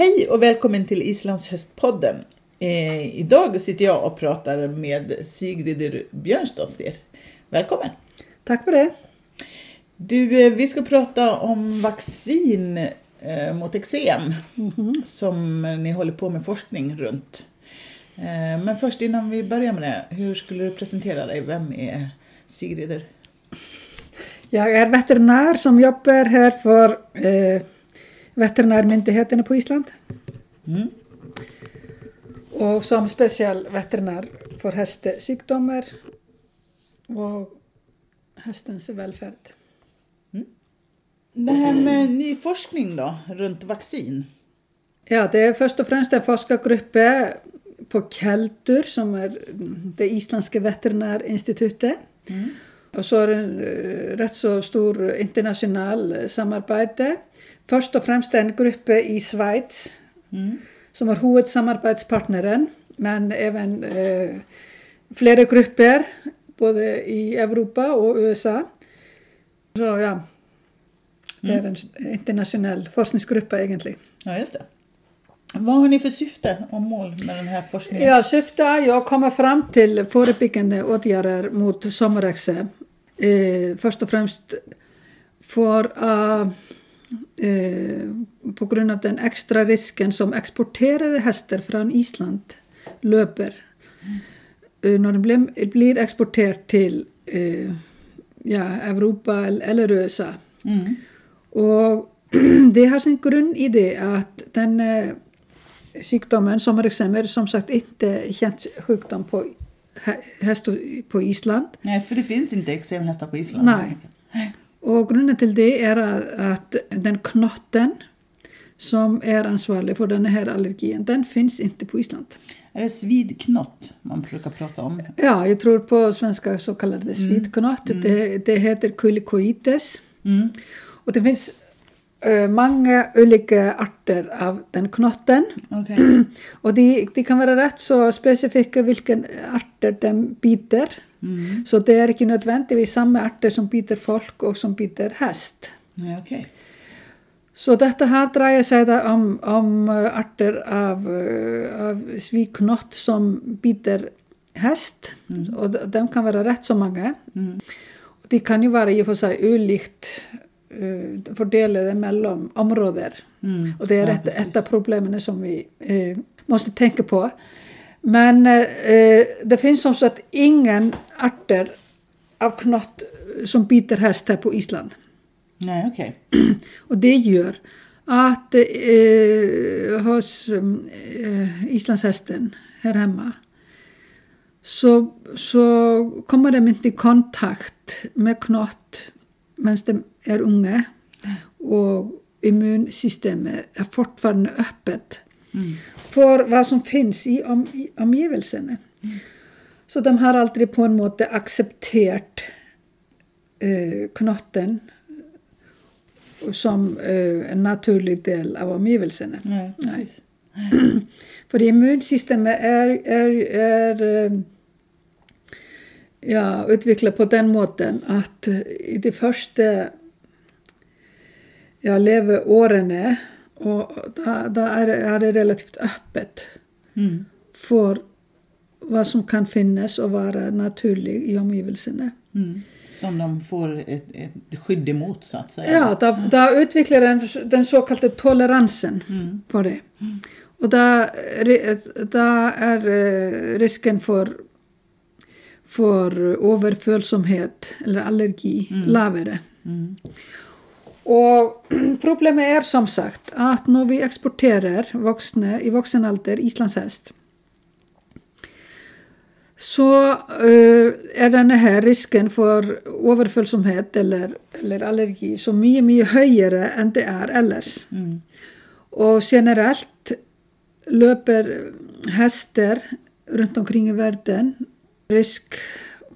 Hej och välkommen till Islandshästpodden. Eh, idag sitter jag och pratar med Sigrid Björnsdotter. Välkommen! Tack för det. Du, eh, vi ska prata om vaccin eh, mot eksem som ni håller på med forskning runt. Eh, men först innan vi börjar med det, hur skulle du presentera dig? Vem är Sigrid? Jag är veterinär som jobbar här för veterinärmyndigheten på Island. Mm. Och som specialveterinär för hästsjukdomar och hästens välfärd. Det här med ny forskning då, runt vaccin. Ja, det är först och främst en forskargrupp på Keltur som är det isländska veterinärinstitutet. Och så är det en eh, rätt så stor internationell samarbete. Först och främst en grupp i Schweiz som är huvudsamarbetspartneren. Men även eh, flera grupper både i Europa och USA. Så ja, det är en internationell forskningsgrupp egentligen. Ja, just det. Vad har ni för syfte och mål med den här forskningen? Ja, syftet är att komma fram till förebyggande åtgärder mot sommarexem. Eh, först och främst för att eh, på grund av den extra risken som exporterade hästar från Island löper eh, när de blir, exporterade till eh, ja, Europa eller, USA. Mm. Och det har sin grund i det att den eh, sjukdomen som är som sagt inte känd sjukdom på hä- hästar på Island. Nej, för det finns inte eksemhästar på Island. Nej. Och grunden till det är att- den knotten som är ansvarig för den här allergin, den finns inte på Island. Är det svidknott man brukar prata om? Ja, jag tror på svenska så kallar det svidknott. Det, det heter kulicoides. Mm. Och det finns eh, många olika arter av den knotten. Okej. Och de, de kan vara rätt så specifika vilken arter den biter. Mm. Så det är inte nödvändigtvis samma arter som biter folk och som biter häst. Ja, okej. Så detta här drar sig då om, om eh, arter av, eh, av sviknott som biter häst. Och de, de kan vara rätt så många. Mm. Och de kan ju vara i och för sig olikt uh, fördelade mellan områden. Mm. Och det är Ja, ett, ett av problemen som vi eh, måste tänka på. Men eh, eh, det finns som sagt ingen arter av knott som biter häst här på Island. Nej, okej. Och det gör att eh, hos eh, islandshästen här hemma så, så kommer de inte i kontakt med knott medan de är unga och immunsystemet är fortfarande öppet Mm. för vad som finns i, om, i omgivelserna. Så de har aldrig på en måte accepterat eh, knotten som eh, en naturlig del av omgivelserna. Nej, precis. För immunsystemet är, är, är eh, ja, utvecklat på den måten att i de första ja, leveåren och då, då är, det, relativt öppet Mm. för vad som kan finnas och vara naturligt i omgivelserna. Mm. Som de får ett, ett skydd emot, så att säga. Ja, då, då utvecklar den, den så kallade toleransen Mm. på det. Och då, då är eh, risken för, för överföljsamhet eller allergi lavare. Mm. og problemet er som sagt at når vi eksporterer voksne i voksen alder islandshest så uh, eh, er denne her risken for overfølsomhet eller, eller, allergi så mye, mye høyere enn det er ellers. Mm. Og generelt løper hester rundt omkring i verden risk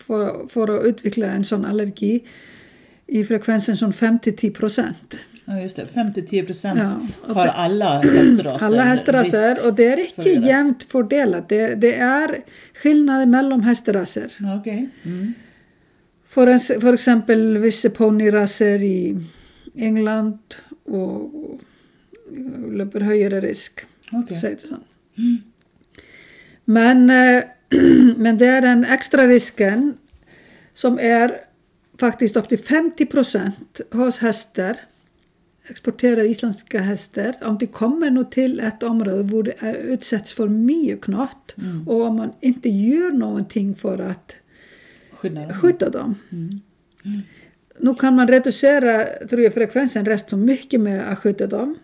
for, for å utvikle en sånn allergi i frekvensen som 5-10 procent. Ja, just det. 5-10 procent Ja, har alla hästraser. Alla hästraser och det är inte det. jämnt fördelat. Det, det är skillnader mellan hästraser. Okej. Mm. För, en, för exempel vissa ponnyraser i England och löper högre risk. Säger det så. Men, eh, men det är den extra risken som är faktiskt upp till 50 procent hos hästar, exporterade isländska hästar, om de kommer nog till ett område där det utsätts för mycket knott och om man inte gör någonting för att Skydda dem. skydda dem. Nu kan man reducera tror jag, frekvensen rätt så mycket med att skydda dem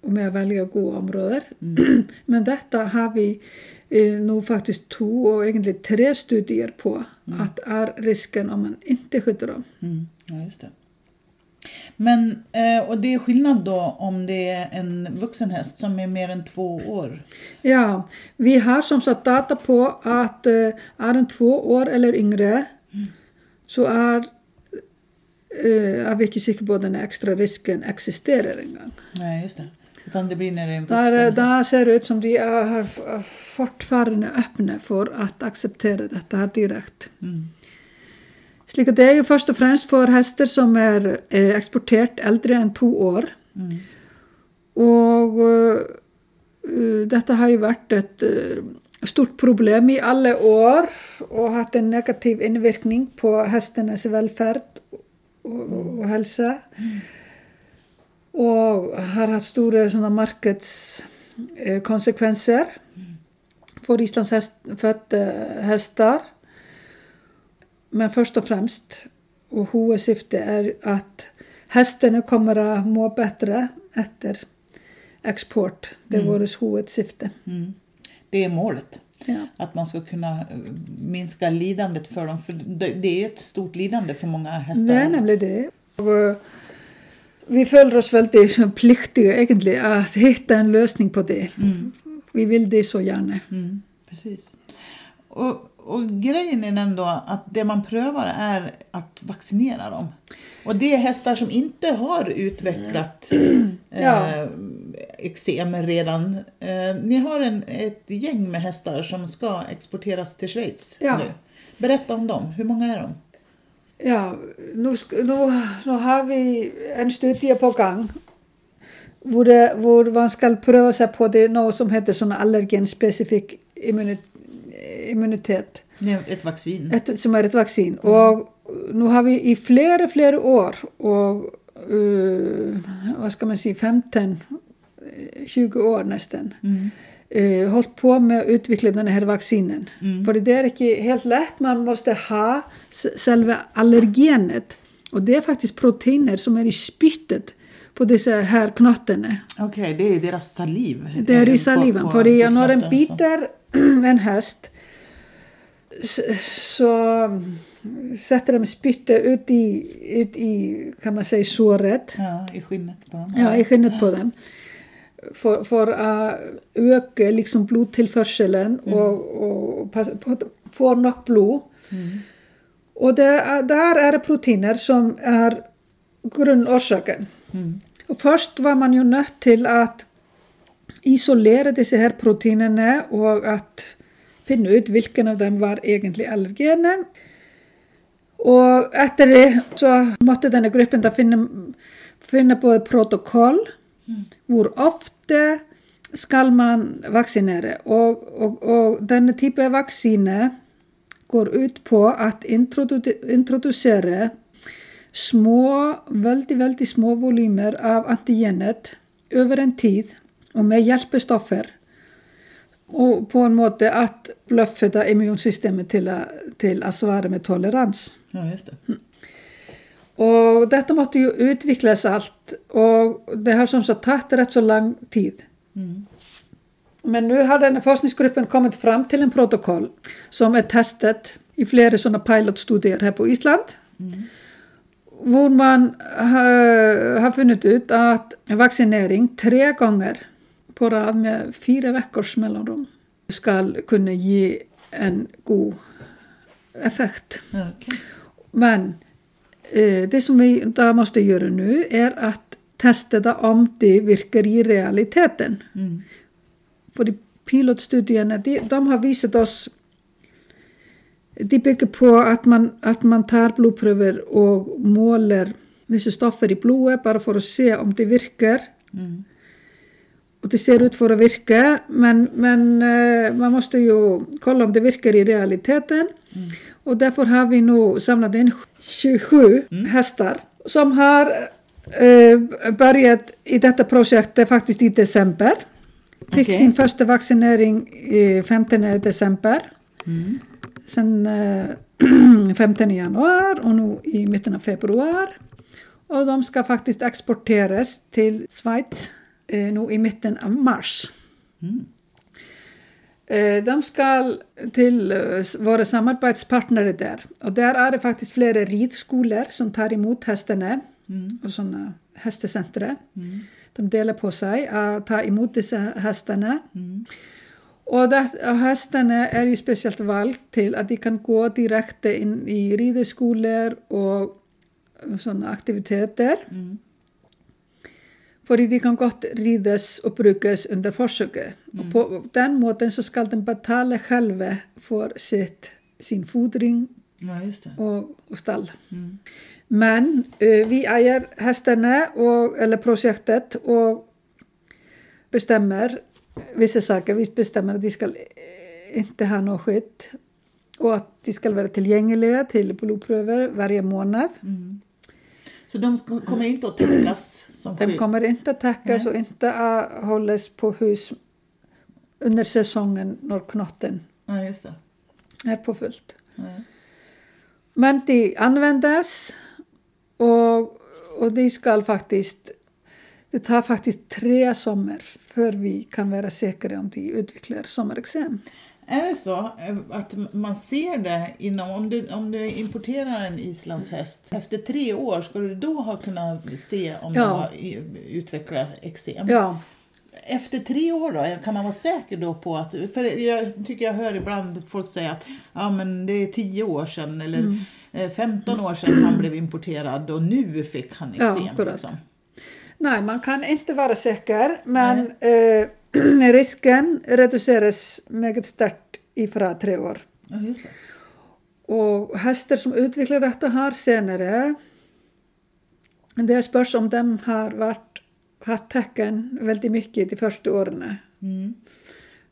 och med att välja goda områden. Men detta har vi eh, nog faktiskt två och egentligen tre studier på att är risken om man inte skyddar dem. Mm. Ja, just det. Men, eh, och det är skillnad då om det är en vuxen häst som är mer än två år? Ja, vi har som sagt data på att eh, är den två år eller yngre så är, eh, är vi inte säkra på den extra risken existerar engang. Nej, just det. Utan det blir när det är en Där, häst. där ser det ut som de är, fortfarande öppna för att acceptera detta här direkt. Mm. Slik att det är ju först och främst för hästar som är eh, exporterat äldre än två år. Mm. Och eh, eh, detta har ju varit ett eh, stort problem i alla år och haft en negativ inverkning på hästarnas välfärd och, och hälsa. Och har haft stora sådana marknadskonsekvenser för Islands häst, födda hästar. Men först och främst, och huvudsyftet är att hästarna kommer att må bättre efter export. Det är vårt huvudsyfte. Mm. Det är målet. Ja. Att man ska kunna eh, minska lidandet för dem. För det är ett stort lidande för många hästar. Det är nämligen det. Och, eh, vi följer oss väldigt som pliktiga egentligen att hitta en lösning på det. Vi vill det så gärna. Mm, precis. Och, och grejen är ändå att det man prövar är att vaccinera dem. Och det är hästar som inte har utvecklat Ja. eh, eksem redan. Eh, ni har en, ett gäng med hästar som ska exporteras till Schweiz Ja. nu. Berätta om dem. Hur många är de? Ja, nu, nu, nu har vi en studie på gång. Hvor, det, hvor man ska pröva sig på det något som heter sån allergenspecifik immuni- immunitet. Är ett vaccin. Ett, som är ett vaccin. Och nu har vi i flera, flera år och eh, vad ska man säga, 15, eh, 20 år nästan Mm. Eh, hållit på med att utveckla den här vaccinen. För det är inte helt lätt, man måste ha själva allergenet. Och det är faktiskt proteiner som är i spyttet på dessa här knottarna. Okej, det är deras saliv. Det är i på- saliven. på- För det, på när en biter en häst så, sätter de spyttet ut i, ut i, kan man säga, såret. Ja, i skinnet på dem. Ja, i skinnet på dem. För, för att öka liksom blodtillförseln och, och att få nog blod. Och det, är- där är det proteiner som är grundorsaken. Och först var man ju nödt till att isolera dessa här proteinerna och att finna ut vilken av dem var egentligen allergener. Och efter det så måste den här gruppen då finna, finna på ett protokoll Mm. Hvorofte skal man vaksinere? Og, og, og denne type vaksine går ut på að introdusere smó, veldig, veldig smó volýmer af antigenet öfur en tíð og með hjálpustoffer og på en måte að blöffeta immunsystemin til, til að svara með tolerans. Já, ja, ég veist það. Och detta måste ju utvecklas allt och det har som sagt tagit rätt så lång tid. Men nu har den här forskningsgruppen kommit fram till en protokoll som är testat i flera sådana pilotstudier här på Island. Hvor man har, har funnit ut att vaccinering tre gånger på rad med fyra veckors mellanrum ska kunna ge en god effekt. Okej. Men det som vi då måste göra nu är att testa om det virkar i realiteten. Mm. För pilotstudierna, de, de har visat oss de bygger på att man, att man tar blodpröver och målar vissa stoffer i blodet bara för att se om det virkar. Mm. och det ser ut för att virka men, men eh, man måste ju kolla om det virkar i realiteten. Mm. Och därför har vi nu samlat in 27 mm. hästar som har eh, börjat i detta projekt faktiskt i december. Fick okay. sin första vaccinering i 15 december. Mm. Sen eh, 15 januari och nu i mitten av februari. Och de ska faktiskt exporteras till Schweiz eh, nu i mitten av mars. Mm. Eh, de skal til eh, våre samarbeidspartnere der. Og der er det faktisk flere ridskoler som tar imot hestene. Mm. Og sånne hestesentre. Mm. De deler på seg å ta imot disse hestene. Mm. Og, det, og, hestene er jo spesielt valgt til at de kan gå direkte inn i rideskoler og sånne aktiviteter. Mm. För de kan gott ridas och brukas under försöket. Mm. Och på den måten så ska de betala själva för sitt, sin fodring ja, och, och, stall. Mm. Men uh, vi äger hästarna och, eller projektet och bestämmer vissa saker. Vi bestämmer att de ska inte ha något skydd och att de ska vara tillgängliga till blodprover varje månad. Mm. Så de kommer inte att täckas? Som de kommer inte att täckas och inte att hållas på hus under säsongen när knotten ja, just det. är på fullt. Ja. Men de används och, och de ska faktiskt det tar faktiskt tre sommar för vi kan vara säkra om de utvecklar sommarexem. Är det så eh, att man ser det inom, om du, om du importerar en islandshäst, efter tre år ska du då ha kunnat se om ja. de utvecklar eksem? Ja. Efter tre år då, kan man vara säker då på att, för jag tycker jag hör ibland folk säga att ja, men det är tio år sedan eller mm. 15 eh, år sedan han blev importerad och nu fick han eksem. Ja, liksom. Nej, man kan inte vara säker, men eh, risken reduceras mycket starkt ifrån tre år. Ja, just det. Och hästar som utvecklar detta har senare, det spörs om de har varit, haft tecken väldigt mycket de första åren. Mm.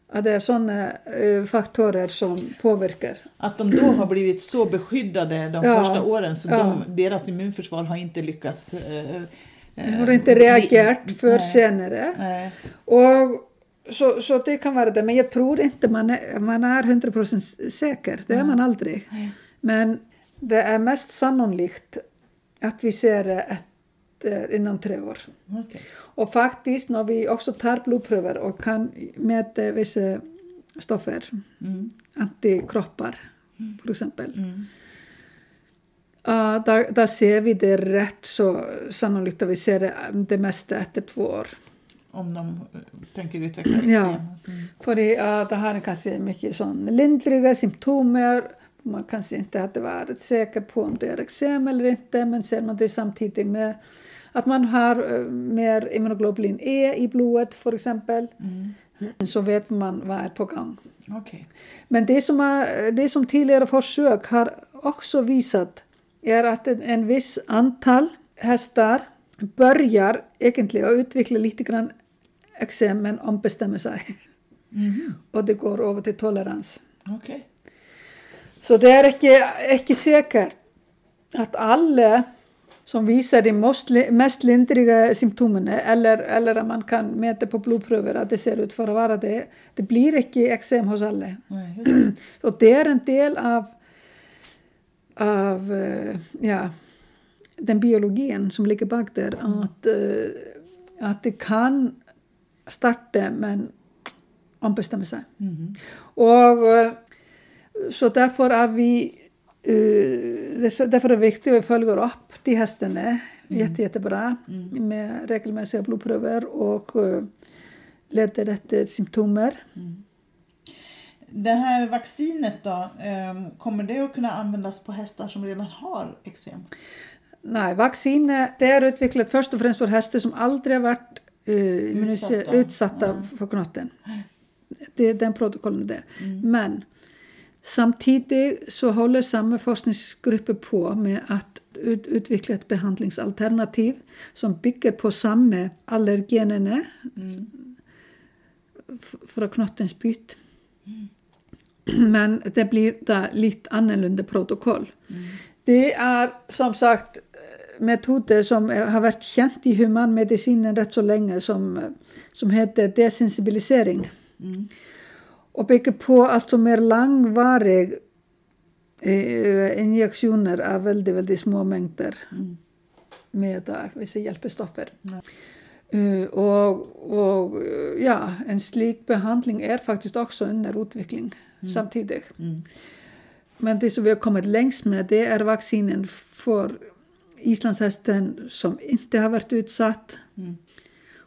Att det är sådana uh, faktorer som påverkar. Att de då har blivit så beskyddade de ja, första åren så ja. de, deras immunförsvar har inte lyckats uh, jag har inte reagerat för senare. Nej. Och så, så det kan vara det, men jag tror inte man är, man är 100% säker, det är man aldrig. Men det är mest sannolikt att vi ser det efter, inom tre år. Okay. Och faktiskt när vi också tar blodprover och kan mäta vissa stoffer, mm. antikroppar mm. för exempel. Mm. Uh, där, där ser vi det rätt så sannolikt att vi ser det, det mesta efter två år. Om de eh, tänker utveckla eksem? Ja, mm. för det, uh, det har kanske mycket sån lindriga symptomer. Man kanske inte hade varit säker på om det är eksem eller inte men ser man det samtidigt med att man har uh, mer immunoglobulin E i blodet för exempel mm. så vet man vad är på gång. Okay. Men det som, är, det som tidigare försök har också visat är att en, en viss antal hästar börjar egentligen att utveckla lite grann eksem men ombestämmer sig. Mm. Och det går över till tolerans. Okay. Så det är inte, inte säkert att alla som visar de mest, mest lindriga symptomen eller, eller att man kan mäta på blodprover att det ser ut för att vara det. Det blir inte eksem hos alla. Nej. Så det är en del av av eh, ja, den biologin som ligger bak där. Mm. Att, eh, att det kan starta men ombestämma sig. Mm. Och, eh, så därför är vi därför är det viktigt att vi följer upp de hästarna mm. jätte, jättebra mm. med regelmässiga blodprover och letar efter symptomer. Mm. Det här vaccinet då, ehm, kommer det att kunna användas på hästar som redan har eksem? Nej, vaccinet det är utvecklat först och främst för hästar som aldrig har varit uh, utsatta, utsatta mm. för knotten. Det är den protokollen där. Mm. Men samtidigt så håller samma forskningsgrupper på med att ut, utveckla ett behandlingsalternativ som bygger på samma allergenerna mm fra knottens byt. Men det blir da litt annerledes protokoll. Det er som sagt metoder som har vært kjent i humanmedisinen rett så lenge, som, som heter desensibilisering. Og bygger på altså mer langvarige eh, injeksjoner av veldig, veldig små mengder med da, visse hjelpestoffer. Ja. Eh, og, og eh, ja, en slik behandling er faktisk også under utvikling samtidig. Mm. Men det som vi har kommet lengst med, det er vaksinen for islandshesten som ikke har vært utsatt. Mm.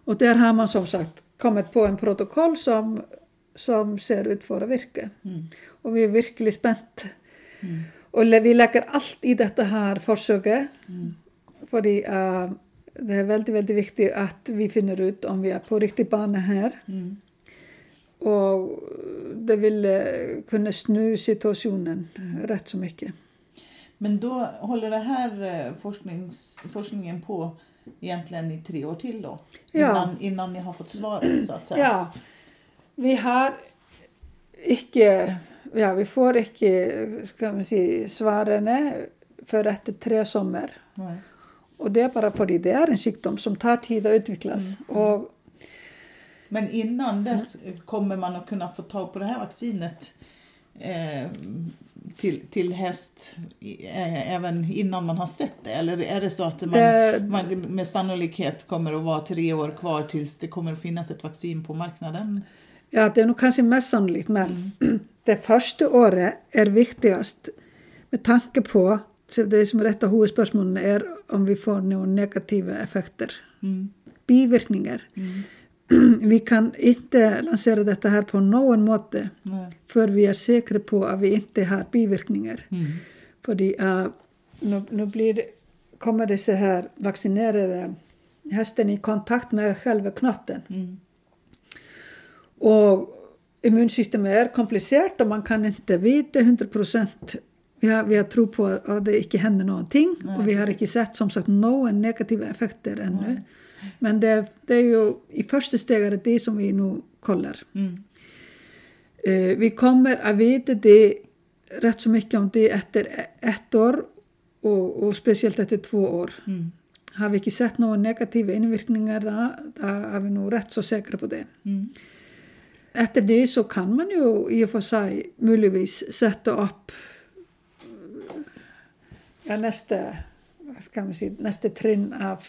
Og der har man som sagt kommet på en protokoll som, som ser ut for å virke. Mm. Og vi er virkelig spent. Og le- vi legger alt i dette her forsøket, fordi eh, det er veldig, veldig viktig at vi finner ut om vi er på riktig bane her. Mm. Og det vil eh, kunne snu situasjonen rett så mye. Men då håller det här eh, forsknings, forskningen på egentligen i tre år till då? Ja. Innan, innan ni har fått svaret så att säga? Ja, vi har ikke Ja, vi får ikke skal vi si, svarene før etter tre sommer. Nej. Og det er bare fordi det er en sykdom som tar tid å utvikles. Og Men innan dess kommer man att kunna få tag på det här vaccinet eh, till, till häst även innan man har sett det? Eller är det så att man, Det- man med sannolikhet kommer att vara tre år kvar tills det kommer att finnas ett vaccin på marknaden? ja, det er nok kanskje mest sannolikt, men det første året er viktigst med tanke på så Det som et av hovedspørsmålene, er om vi får noen negative effekter. Mm. Bivirkninger. Vi kan ikke lansere dette her på noen måte Nej. før vi er sikre på at vi ikke har bivirkninger. Mm. Fordi uh, nå, nå blir, kommer disse her vaksinerede hestene i kontakt med selve knotten. Mm. Og immunsystemet er komplisert, og man kan ikke vite 100 vi har, vi har tro på at det ikke hender noen ting, og vi har ikke sett som sagt noen negative effekter ennå. Men det, det, är ju i första steget det som vi nu kollar. Mm. Eh, vi kommer att veta det rätt så mycket om det efter ett år och, och speciellt efter två år. Mm. Har vi inte sett några negativa invirkningar då är vi nog rätt så säkra på det. Mm. Efter det så kan man ju i och för sig möjligtvis sätta upp ja, nästa, vad ska man säga, nästa trinn av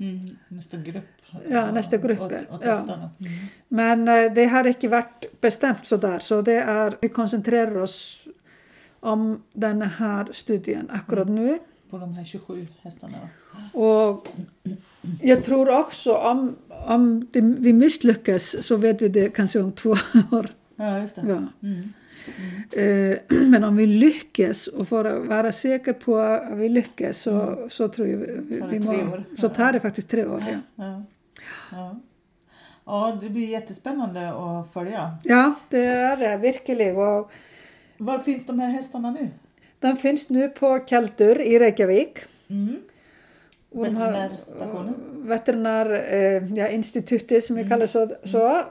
Mm. Nästa grupp. Ja, nästa grupp, Och, och ja. Mm. Men eh, det har ikke vært bestemt så der, så det er, vi konsentrerer oss om denne her studien akkurat nå. På de här 27 hästarna. Og jeg tror også om, om det, vi mislykkes, så vet vi det kanskje om to år. Ja, just det. Ja. Mm. Eh, Men om vi lykkes, og for å være sikker på at vi lykkes, så, så tror jeg vi, vi, må? Så tar det faktisk tre år, ja. Ja. Ja. ja, det blir jättespännande att följa. Ja, det er det virkelig. Og Var finns de här hästarna nu? de finnes nå på Keltur i Reykjavik. Mm. Og de har- Veterinärstationen? Veterinærinstituttet, som vi kaller så. så.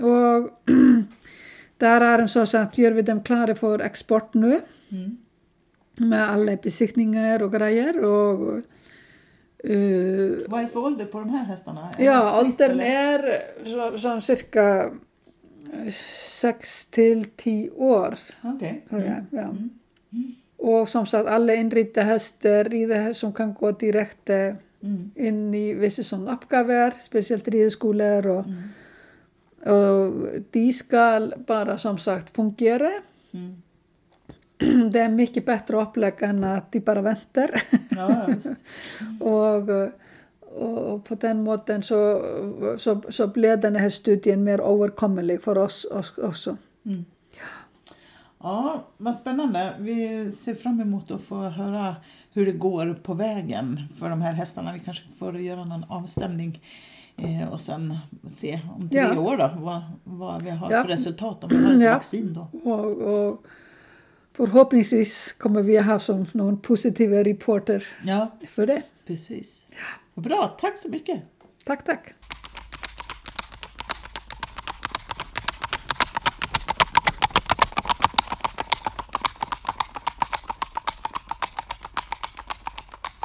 Og Där är de så att gör vi dem klara för export nu. Mm. Med alla besiktningar och grejer. Och, eh, uh, Vad är det för ålder på de här hästarna? Är ja, åldern är så, som cirka 6 till 10 år. Okej. Okay. Mm. Ja. Mm. Och som sagt alla inridda hästar, rider som kan gå direkt eh, in i vissa sådana uppgifter, speciellt ridskolor och mm eh. Og de skal bare, som sagt, fungere. Mm. Det er mye bedre opplegg enn at de bare venter. Ja. Og, og på den måten så, så, så ble denne her studien mer overkommelig for oss også. Mm. Ja, vad spännande. Vi ser fram emot att få höra hur det går på vägen för de här hästarna. Vi kanske får göra någon avstämning eh, och sen se om tre Ja. år då, vad, vad vi har Ja. för resultat om vi har ett Ja. vaccin då. Og, og forhåpentligvis kommer vi å ha som noen positive reporter Ja, for det. precis. Bra, tack så mycket. Takk, takk.